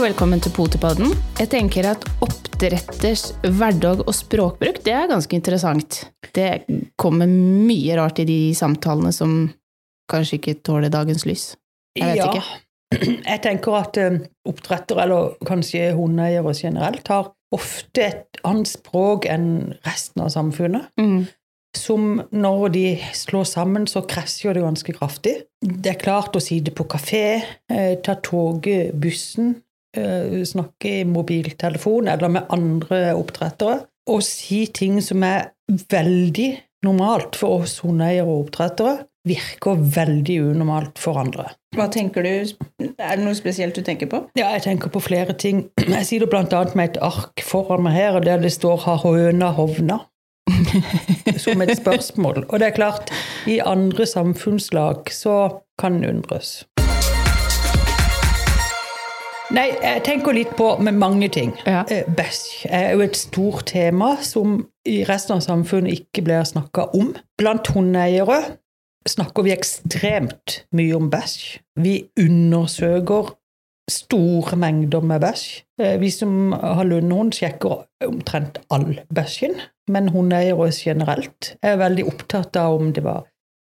Og velkommen til Potipodden. Jeg tenker at oppdretters hverdag og språkbruk, det er ganske interessant. Det kommer mye rart i de samtalene som kanskje ikke tåler dagens lys. Jeg vet ja. ikke. Jeg tenker at oppdretter, oppdrettere, eller kanskje hundeeiere generelt, har ofte et annet språk enn resten av samfunnet. Mm. Som når de slår sammen, så krasjer det ganske kraftig. Det er klart å sitte på kafé, eh, ta toget, bussen, eh, snakke i mobiltelefon eller med andre oppdrettere, og si ting som er veldig normalt for oss hundeeiere og oppdrettere, virker veldig unormalt for andre. Hva tenker du? Er det noe spesielt du tenker på? Ja, jeg tenker på flere ting. Jeg sier blant annet med et ark foran meg her, der det står 'Har høna hovna?' som et spørsmål. Og det er klart, i andre samfunnslag så kan en undres. Nei, jeg tenker litt på med mange ting. Ja. Eh, Bæsj er jo et stort tema som i resten av samfunnet ikke blir snakka om. Blant hundeeiere snakker vi ekstremt mye om bæsj. Vi undersøker store mengder med bæsj. Eh, Vi som har lundehund, sjekker omtrent all bæsjen. Men hundeeiere generelt er veldig opptatt av om det var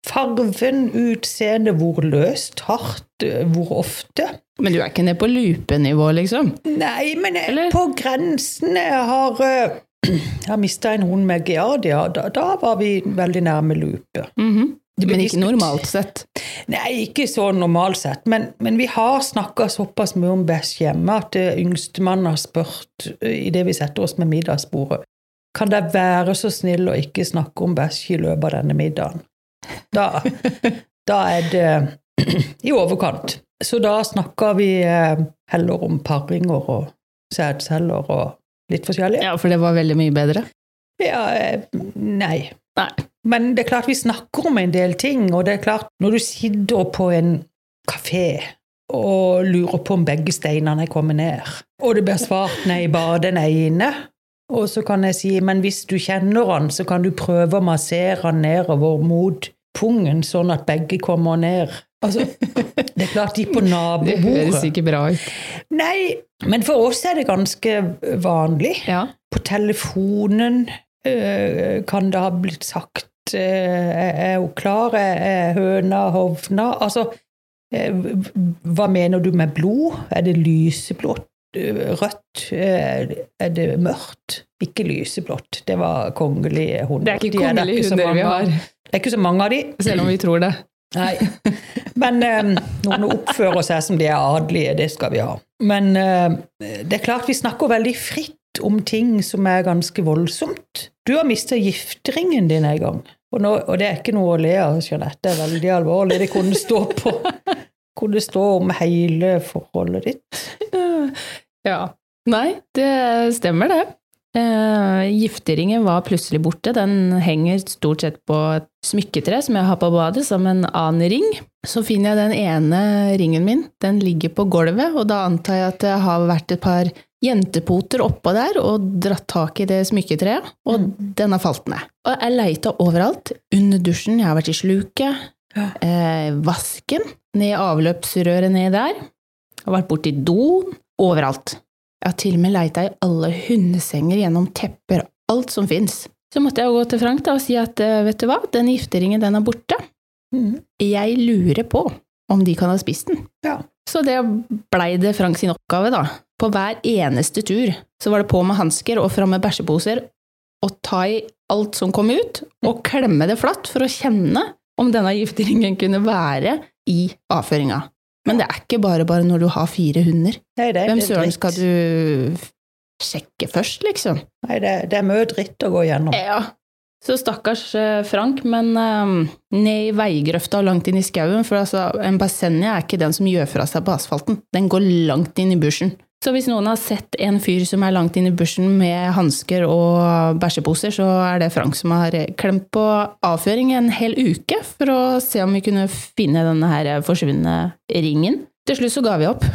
farven, utseende, hvor løst, hardt, eh, hvor ofte. Men du er ikke nede på lupenivå, liksom? Nei, men jeg- Eller? på grensen Jeg har, eh, jeg har mista en hund med giardia. Da, da var vi veldig nærme lupe. Mm -hmm. Men ikke normalt sett. Nei, ikke så normalt sett, men, men vi har snakka såpass mye om bæsj hjemme at det yngstemann har spurt idet vi setter oss med middagsbordet Kan dere være så snill å ikke snakke om bæsj i løpet av denne middagen? Da, da er det i overkant. Så da snakker vi eh, heller om paringer og sædceller og litt forskjellig. Ja, for det var veldig mye bedre. Ja, eh, nei. Nei. Men det er klart vi snakker om en del ting, og det er klart når du sitter på en kafé og lurer på om begge steinene er kommet ned, og det blir svart nei, bare den ene, og så kan jeg si men hvis du kjenner han, så kan du prøve å massere han nedover mot pungen, sånn at begge kommer ned. Altså, det er klart de på Det høres nabobordet ikke bra ut. Nei, men for oss er det ganske vanlig. Ja. På telefonen øh, kan det ha blitt sagt øh, Er hun klar? Er høna hovna? Altså, øh, hva mener du med blod? Er det lyseblått? Rødt? Er det mørkt? Ikke lyseblått. Det var kongelige hunder. Det er ikke De kongelige så hunder vi har, Det er ikke så mange av de. selv om vi tror det. Nei. Men eh, noen oppfører seg som de er adelige, det skal vi ha. Men eh, det er klart vi snakker veldig fritt om ting som er ganske voldsomt. Du har mista gifteringen din en gang. Og, nå, og det er ikke noe å le av, Jeanette. Det er veldig alvorlig. Det kunne stå på kunne stå om hele forholdet ditt. Ja. Nei, det stemmer det. Eh, gifteringen var plutselig borte. Den henger stort sett på et smykketre som jeg har på badet, som en annen ring. Så finner jeg den ene ringen min. Den ligger på gulvet, og da antar jeg at det har vært et par jentepoter oppå der og dratt tak i det smykketreet, og den har falt ned. Og jeg leita overalt. Under dusjen, jeg har vært i sluket, Ja. eh, vasken, ned i avløpsrøret ned der. Jeg har vært borti doen. Overalt. Jeg har til og med leita i alle hundesenger, gjennom tepper, alt som fins. Så måtte jeg gå til Frank da og si at eh, vet du hva, den gifteringen den er borte. Mm. Jeg lurer på om de kan ha spist den. Ja. Så det blei det Frank sin oppgave, da. På hver eneste tur så var det på med hansker og fram med bæsjeposer og ta i alt som kom ut, og klemme det flatt for å kjenne om denne gifteringen kunne være i avføringa. Men det er ikke bare bare når du har fire hunder. Nei, Hvem søren skal du sjekke først, liksom? Nei, det, det er mye dritt å gå gjennom. Ja. Så stakkars eh, Frank, men um, ned i veigrøfta og langt inn i skauen, for altså, en basenja er ikke den som gjør fra seg på asfalten. Den går langt inn i bushen. Så hvis noen har sett en fyr som er langt inn i bushen med hansker og bæsjeposer, så er det Frank som har klemt på avføring en hel uke for å se om vi kunne finne denne her forsvunne ringen. Til slutt så ga vi opp.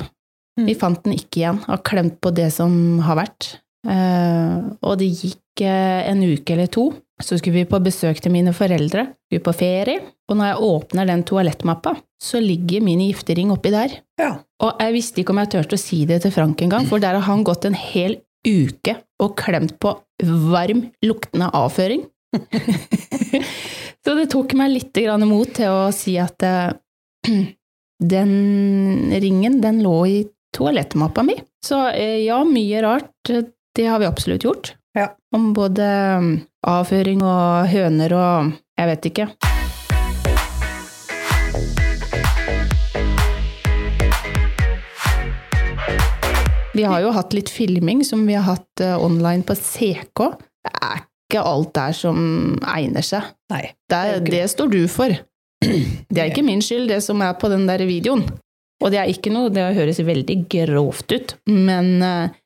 Vi fant den ikke igjen, har klemt på det som har vært. Eh, og det gikk eh, en uke eller to, Så skulle vi på besøk til mine foreldre, vi er på ferie, og når jeg åpner den toalettmappa, så ligger min giftering oppi der. Ja. Og jeg visste ikke om jeg turte å si det til Frank engang, for der har han gått en hel uke og klemt på varm, luktende avføring. så det tok meg litt grann imot til å si at eh, den ringen, den lå i toalettmappa mi. Så eh, ja, mye rart, det har vi absolutt gjort. Ja. Om både mm, avføring og høner og jeg vet ikke. Vi har jo hatt litt filming som vi har hatt eh, online på CK. Det er ikke alt der som egner seg. Nei. Det, er, Det står du for. Det er ikke min skyld, det som er på den der videoen. Og det er ikke noe, det høres veldig grovt ut, men eh,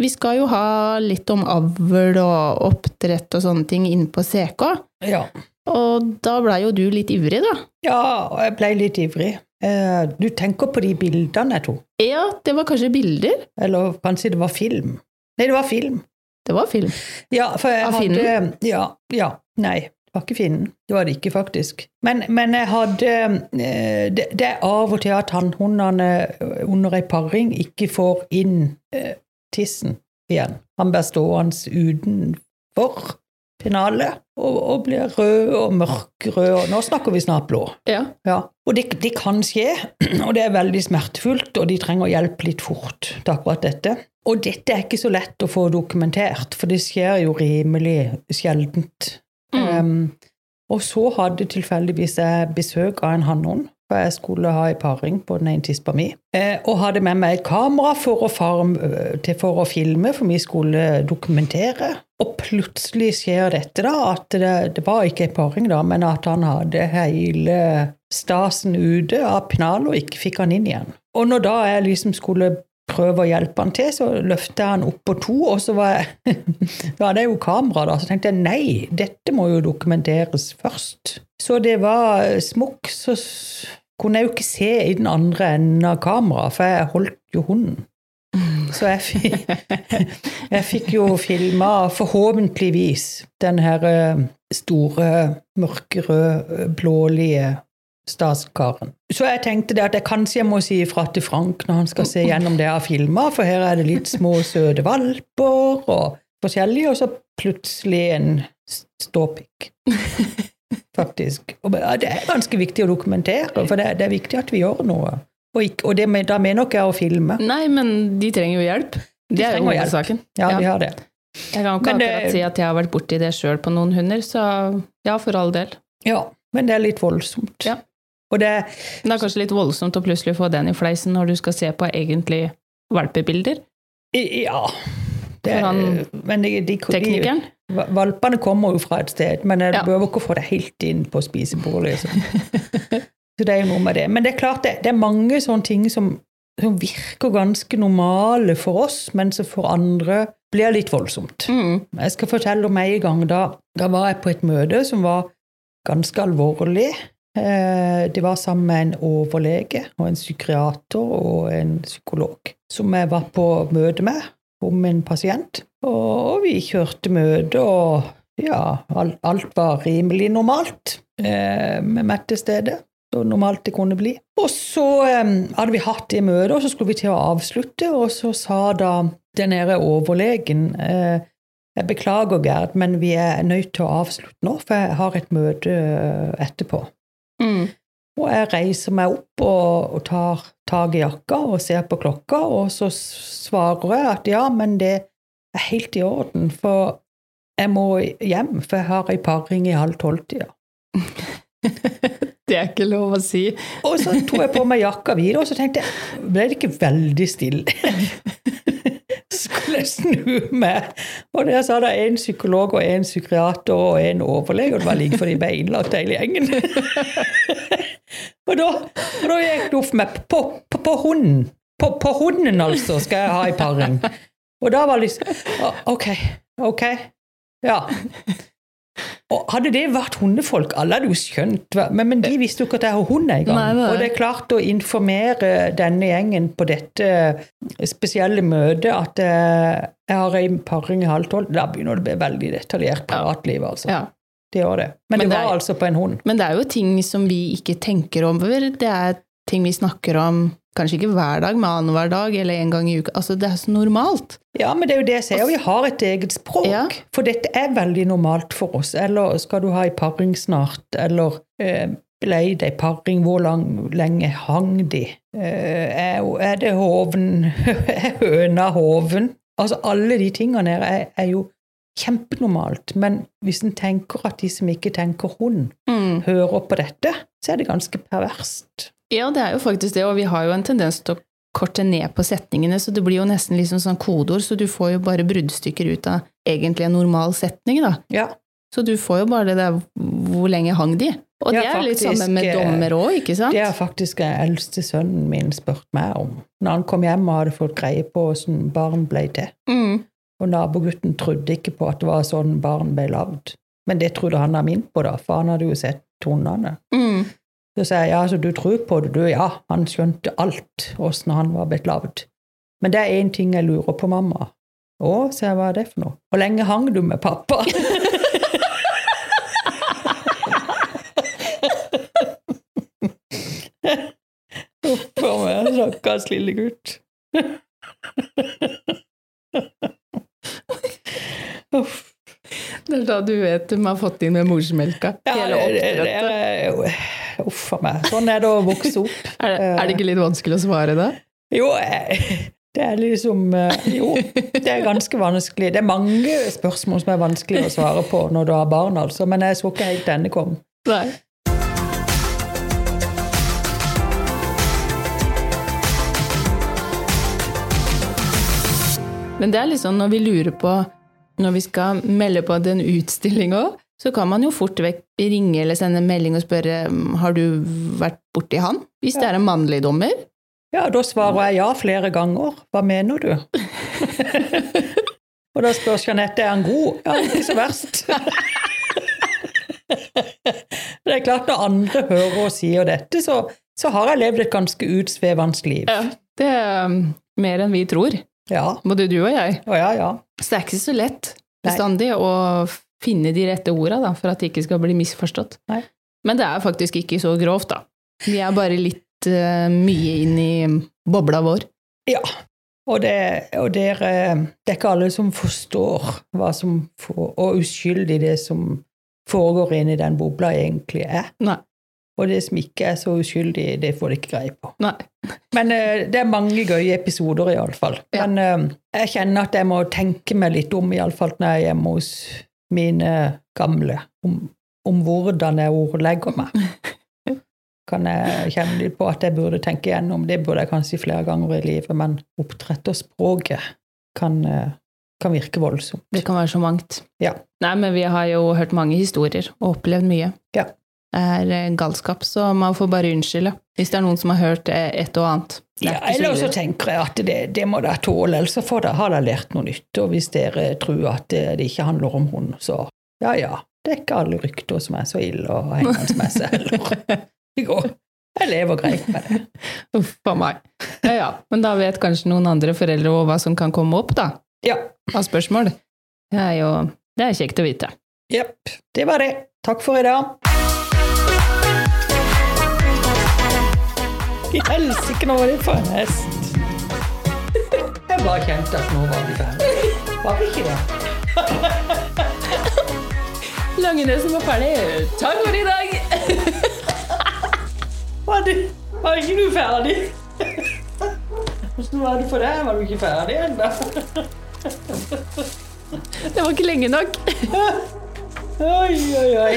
vi skal jo ha litt om avl og oppdrett og sånne ting inne på CK. Ja. Og da blei jo du litt ivrig, da. ja, og jeg ble litt ivrig. Eh, Du tenker på de bildene jeg tror. Ja, det var kanskje bilder? Eller kanskje det var film? Nei, det var film. Det var film. Ja, for jeg Av hadde? Ja. ja. Nei, det var ikke finnen. Det var det ikke, faktisk. Men, men jeg hadde eh, det, det er av og til at hannhundene under ei paring ikke får inn eh, tissen igjen. Han blir stående utenfor pennalet og, og blir rød og mørkrød. og Nå snakker vi snart blå. Ja. Ja, og det, det kan skje, og det er veldig smertefullt, og de trenger hjelp litt fort til akkurat dette. Og dette er ikke så lett å få dokumentert, for det skjer jo rimelig sjeldent. Mm. Um, og så hadde tilfeldigvis jeg besøk av en hannhund, for jeg skulle ha en paring på den ene tispa mi, eh, og hadde med meg et kamera for å, farm, til, for å filme, for vi skulle dokumentere. Og plutselig skjer dette, da, at det, det var ikke en paring, da, men at han hadde hele stasen ute av pennalet og ikke fikk han inn igjen. Og når da jeg liksom skulle prøve å hjelpe han til, så løftet jeg han opp på to, og så var jeg Ja, det er jo kamera, da, så tenkte jeg nei, dette må jo dokumenteres først. Så det var smokk, så kunne jeg jo ikke se i den andre enden av kameraet, for jeg holdt jo hunden. Så jeg fikk, jeg fikk jo filma, forhåpentligvis, den her eh, store, mørkerøde, blålige statskaren. Så jeg tenkte det at jeg kanskje jeg må si ifra til Frank når han skal se gjennom det jeg har filma, for her er det litt små, søte valper og forskjellig, og så plutselig en ståpikk. Faktisk. Og det er ganske viktig å dokumentere, for det, det er viktig at vi gjør noe. Og, ikke, og det, da mener ikke jeg å filme. Nei, men de trenger jo hjelp. Det er jo hovedsaken. Ja, Ja. vi har det. Jeg kan ikke Men det- akkurat si at jeg har vært borti det sjøl på noen hunder, så ja, for all del. Ja, men det er litt voldsomt. Ja. Og det, Men det er kanskje litt voldsomt å plutselig få den i fleisen når du skal se på egentlig valpebilder. ja det, For Men de, de, de, valpene kommer jo fra et sted, men jeg Ja. behøver ikke å få det helt inn på spisebordet. Liksom. Så det er jo noe med det. Men det er klart det, det er mange sånne ting som, som virker ganske normale for oss, men som for andre blir litt voldsomt. Mm. Jeg skal fortelle om en gang da, da var jeg på et møte som var ganske alvorlig. Eh, Det var sammen med en overlege og en psykiater og en psykolog som jeg var på møte med om en pasient. Og vi kjørte møte, og ja, al- alt var rimelig normalt eh, med Mette til stede. Så normalt det kunne bli. Og så eh, hadde vi hatt det møtet, og så skulle vi til å avslutte, og så sa da den her overlegen eh, jeg beklager, Gerd, men vi er nødt til å avslutte nå, for jeg har et møte eh, etterpå. Mm. Og jeg reiser meg opp og, og tar tak i jakka og ser på klokka, og så svarer jeg at ja, men det er helt i orden, for jeg må hjem, for jeg har ei paring i halv tolv-tida. Det er ikke lov å si. Og så tok jeg på meg jakka videre, og så tenkte jeg ble det ikke veldig stille. Skulle jeg snu meg, og der sa det en psykolog og en psykiater og en overlege, og det var like før de ble innlagt hele gjengen. Og da, og da gikk det opp med på, på, på hunden. På, på hunden, altså, skal jeg ha i paring. Og da var det liksom Ok, ok. Ja. Og hadde det vært hundefolk, alle hadde jo skjønt men, men de visste jo ikke at jeg har hund engang. Og det er klart å informere denne gjengen på dette spesielle møtet at eh, jeg har en paring i halv tolv, da begynner det å bli veldig detaljert privatliv, altså. Ja. Det gjør det. Men, Men det det var er- altså på en hund. Men det er jo ting som vi ikke tenker over. Det er ting vi snakker om kanskje ikke hver dag, men annenhver dag eller en gang i uka. Altså, det er så normalt. Ja, men det er jo det jeg sier, vi har et eget språk. Ja. For dette er veldig normalt for oss. Eller skal du ha ei paring snart? Eller eh, ble det ei paring? Hvor lang, lenge hang de? Eh, er, er det hoven? Er høna hoven? Altså alle de tingene her er, er jo kjempenormalt. Men hvis en tenker at de som ikke tenker hund, Mm. hører på dette, så er det ganske perverst. Ja, det er jo faktisk det, og vi har jo en tendens til å korte ned på setningene, så det blir jo nesten liksom sånn kodeord, så du får jo bare bruddstykker ut av egentlig en normal setning, da. Ja, Så du får jo bare det der hvor lenge hang de? Og det er litt sammen med eh, dommer òg, ikke sant? Det har faktisk den eldste sønnen min spurt meg om. Når han kom hjem og hadde fått greie på åssen barn ble til. Mm. Og nabogutten trodde ikke på at det var sånn barn ble lagd. Men det trodde han av min på, da, for han hadde jo sett tonene. Mm. Så sier jeg ja, så du tror på det, du? Ja, han skjønte alt, åssen han var blitt lagd. Men det er én ting jeg lurer på, mamma. Å, sier jeg, hva er det for noe? Hvor lenge hang du med pappa? Huff a meg, stakkars lille gutt. Uff. Det er da du vet de har fått inn med morsmelka. Hele oppdrettet. Uff a meg. Sånn er det å vokse opp. Er det, er det ikke litt vanskelig å svare da? Jo, eh, det er liksom eh, Jo, det er ganske vanskelig. Det er mange spørsmål som er vanskelig å svare på når du har barn, altså. Men jeg så ikke helt denne komme. Nei. Men det er liksom når vi lurer på Når vi skal melde på en utstilling òg, så kan man jo fort vekk ringe eller sende en melding og spørre «Mm, har du vært borti han. Hvis det er en mannlig dommer. Ja, da svarer jeg ja flere ganger. Hva mener du? Og da spør Jeanette er han god. Ja, ikke så verst. Det er klart, når andre hører og sier dette, så, så har jeg levd et ganske utsvevende liv. Ja, det er um, mer enn vi tror. Ja, Både du og jeg. og ja, ja. Så det er ikke så lett bestandig å finne de rette orda da, for at det ikke skal bli misforstått. Nei. Men det er faktisk ikke så grovt, da. Vi er bare litt uh, mye inn i bobla vår. Ja. Og, det, og dere, det er ikke alle som forstår hva som får, og uskyldig det som foregår inni den bobla, egentlig er. Nei. Og det som ikke er så uskyldig, det får de ikke greie på. Nei. Men uh, det er mange gøye episoder, iallfall. Ja. Men uh, jeg kjenner at jeg må tenke meg litt om, iallfall når jeg er hjemme hos mine gamle, om, om hvordan jeg ordlegger meg. Kan jeg kjenne litt på at jeg burde tenke igjennom. Det burde jeg kanskje flere ganger i livet, men oppdretterspråket kan, eh, kan virke voldsomt. Det kan være så mangt. Ja. Nei, men vi har jo hørt mange historier og opplevd mye. Ja. Er eh, galskap, så man får bare unnskylde hvis det er noen som har hørt eh, et og annet. Ja, eller så tenker jeg at det, det må dere tåle, ellers så får dere, har dere lært noe nytt. Og hvis dere tror at det, det ikke handler om hund, så ja ja, det er ikke alle rykter som er så ille ha hengende med seg heller. Det går. Jeg lever greit med det. Uff a meg. Ja, ja. Men da vet kanskje noen andre foreldre hva som kan komme opp, da, Ja. av spørsmål. Det er jo det er kjekt å vite. Jepp. Det var det. Takk for i dag. I helsike, nå var det for en hest. Jeg bare kjente at nå var vi ferdig. Var vi ikke det? Langenesen var ferdig. Takk for i dag! Var, du, var ikke du ferdig? Hvordan var det for deg? Var du ikke ferdig ennå? Det var ikke lenge nok. Oi, oi, oi.